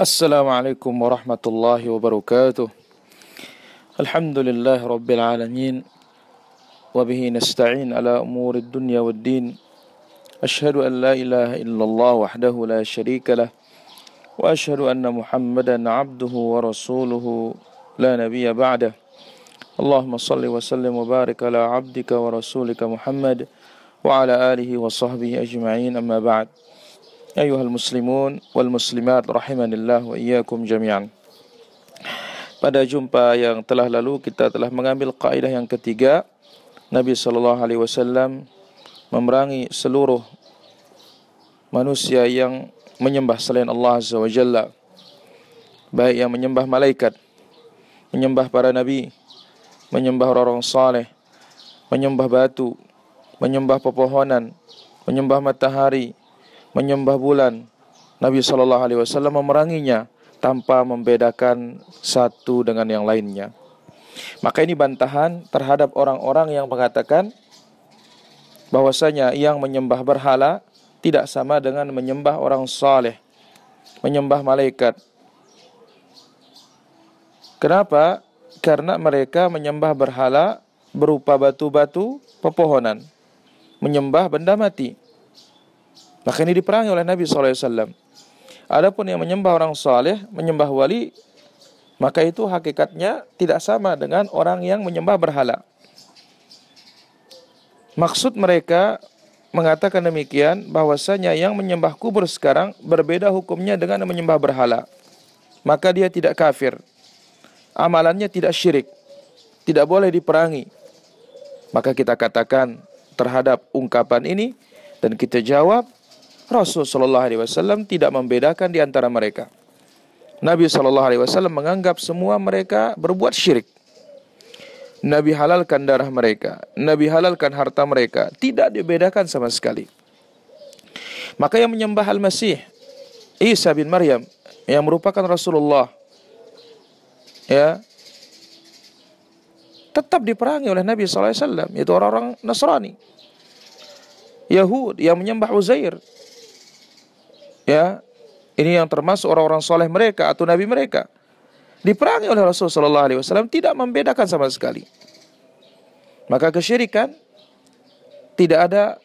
السلام عليكم ورحمة الله وبركاته. الحمد لله رب العالمين وبه نستعين على أمور الدنيا والدين. أشهد أن لا إله إلا الله وحده لا شريك له وأشهد أن محمدا عبده ورسوله لا نبي بعده. اللهم صل وسلم وبارك على عبدك ورسولك محمد وعلى آله وصحبه أجمعين. أما بعد أيها المسلمون والmuslimat rahimanillah wa iyyakum jami'an. Pada jumpa yang telah lalu kita telah mengambil kaidah yang ketiga. Nabi sallallahu alaihi wasallam memerangi seluruh manusia yang menyembah selain Allah azza wa jalla. Baik yang menyembah malaikat, menyembah para nabi, menyembah orang-orang saleh, menyembah batu, menyembah pepohonan, menyembah matahari, menyembah bulan. Nabi Shallallahu Alaihi Wasallam memeranginya tanpa membedakan satu dengan yang lainnya. Maka ini bantahan terhadap orang-orang yang mengatakan bahwasanya yang menyembah berhala tidak sama dengan menyembah orang saleh, menyembah malaikat. Kenapa? Karena mereka menyembah berhala berupa batu-batu pepohonan, menyembah benda mati. Maka ini diperangi oleh Nabi SAW. Adapun yang menyembah orang saleh, menyembah wali, maka itu hakikatnya tidak sama dengan orang yang menyembah berhala. Maksud mereka mengatakan demikian bahwasanya yang menyembah kubur sekarang berbeda hukumnya dengan menyembah berhala. Maka dia tidak kafir. Amalannya tidak syirik. Tidak boleh diperangi. Maka kita katakan terhadap ungkapan ini dan kita jawab Rasul Shallallahu Alaihi Wasallam tidak membedakan di antara mereka. Nabi Shallallahu Alaihi Wasallam menganggap semua mereka berbuat syirik. Nabi halalkan darah mereka, Nabi halalkan harta mereka, tidak dibedakan sama sekali. Maka yang menyembah Al-Masih, Isa bin Maryam, yang merupakan Rasulullah, ya, tetap diperangi oleh Nabi SAW, yaitu orang-orang Nasrani. Yahud yang menyembah Uzair, ya ini yang termasuk orang-orang soleh mereka atau nabi mereka diperangi oleh Rasulullah Sallallahu Alaihi Wasallam tidak membedakan sama sekali. Maka kesyirikan tidak ada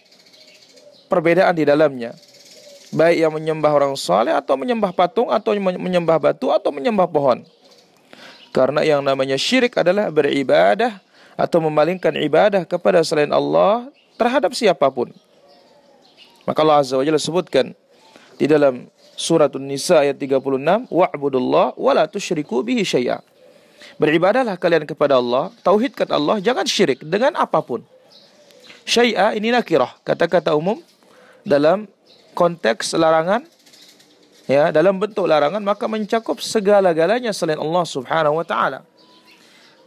perbedaan di dalamnya. Baik yang menyembah orang soleh atau menyembah patung atau menyembah batu atau menyembah pohon. Karena yang namanya syirik adalah beribadah atau memalingkan ibadah kepada selain Allah terhadap siapa pun. Maka Allah Azza wa Jalla sebutkan di dalam surat An-Nisa ayat 36, wa'budullah wa la tusyriku bihi syai'a. Beribadahlah kalian kepada Allah, tauhidkan Allah, jangan syirik dengan apapun. Syai'a ini nakirah, kata-kata umum dalam konteks larangan ya, dalam bentuk larangan maka mencakup segala-galanya selain Allah Subhanahu wa taala.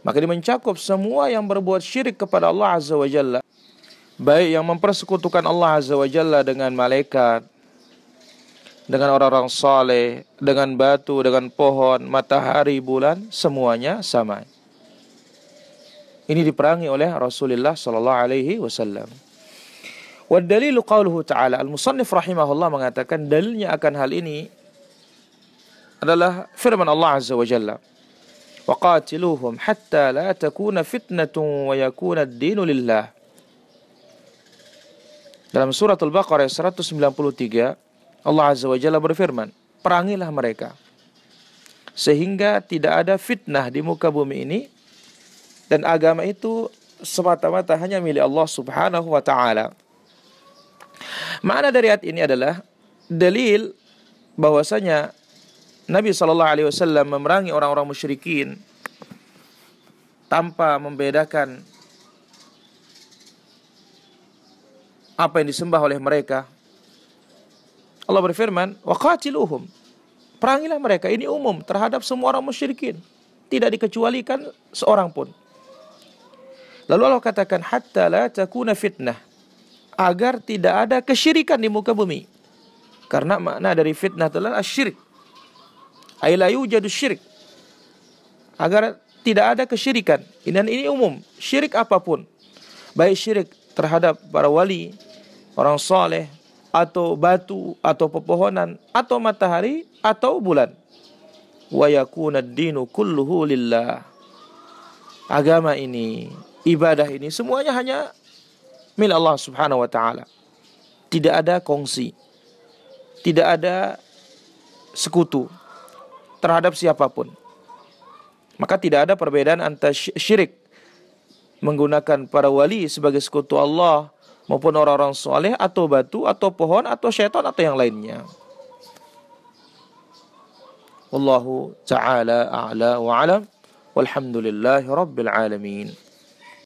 Maka ini mencakup semua yang berbuat syirik kepada Allah Azza wa Jalla. Baik yang mempersekutukan Allah Azza wa Jalla dengan malaikat, dengan orang-orang saleh, dengan batu, dengan pohon, matahari, bulan, semuanya sama. Ini diperangi oleh Rasulullah sallallahu alaihi wasallam. Wa dalilu qauluhu ta'ala. Al-musannif rahimahullah mengatakan dalilnya akan hal ini adalah firman Allah azza wa jalla. Hatta la takuna fitnatun wa yakuna ad-dinu lillah. Dalam surat Al-Baqarah 193 Allah Azza wa Jalla berfirman, perangilah mereka. Sehingga tidak ada fitnah di muka bumi ini dan agama itu semata-mata hanya milik Allah Subhanahu wa taala. Makna dari ayat ini adalah dalil bahwasanya Nabi Shallallahu alaihi wasallam memerangi orang-orang musyrikin tanpa membedakan apa yang disembah oleh mereka Allah berfirman, "Waqatiluhum." Perangilah mereka. Ini umum terhadap semua orang musyrikin. Tidak dikecualikan seorang pun. Lalu Allah katakan, "Hatta la takuna fitnah." Agar tidak ada kesyirikan di muka bumi. Karena makna dari fitnah adalah syirik. Ay la yujadu syirik. Agar tidak ada kesyirikan. Dan ini umum. Syirik apa pun. Baik syirik terhadap para wali, orang soleh, atau batu atau pepohonan atau matahari atau bulan. Wa yakuna dinu kulluhu lillah. Agama ini, ibadah ini semuanya hanya milik Allah Subhanahu wa taala. Tidak ada kongsi. Tidak ada sekutu terhadap siapa pun. Maka tidak ada perbedaan antara syirik menggunakan para wali sebagai sekutu Allah maupun orang-orang soleh atau batu atau pohon atau syaitan atau yang lainnya. Wallahu ta'ala a'la wa alam. Walhamdulillahi rabbil alamin.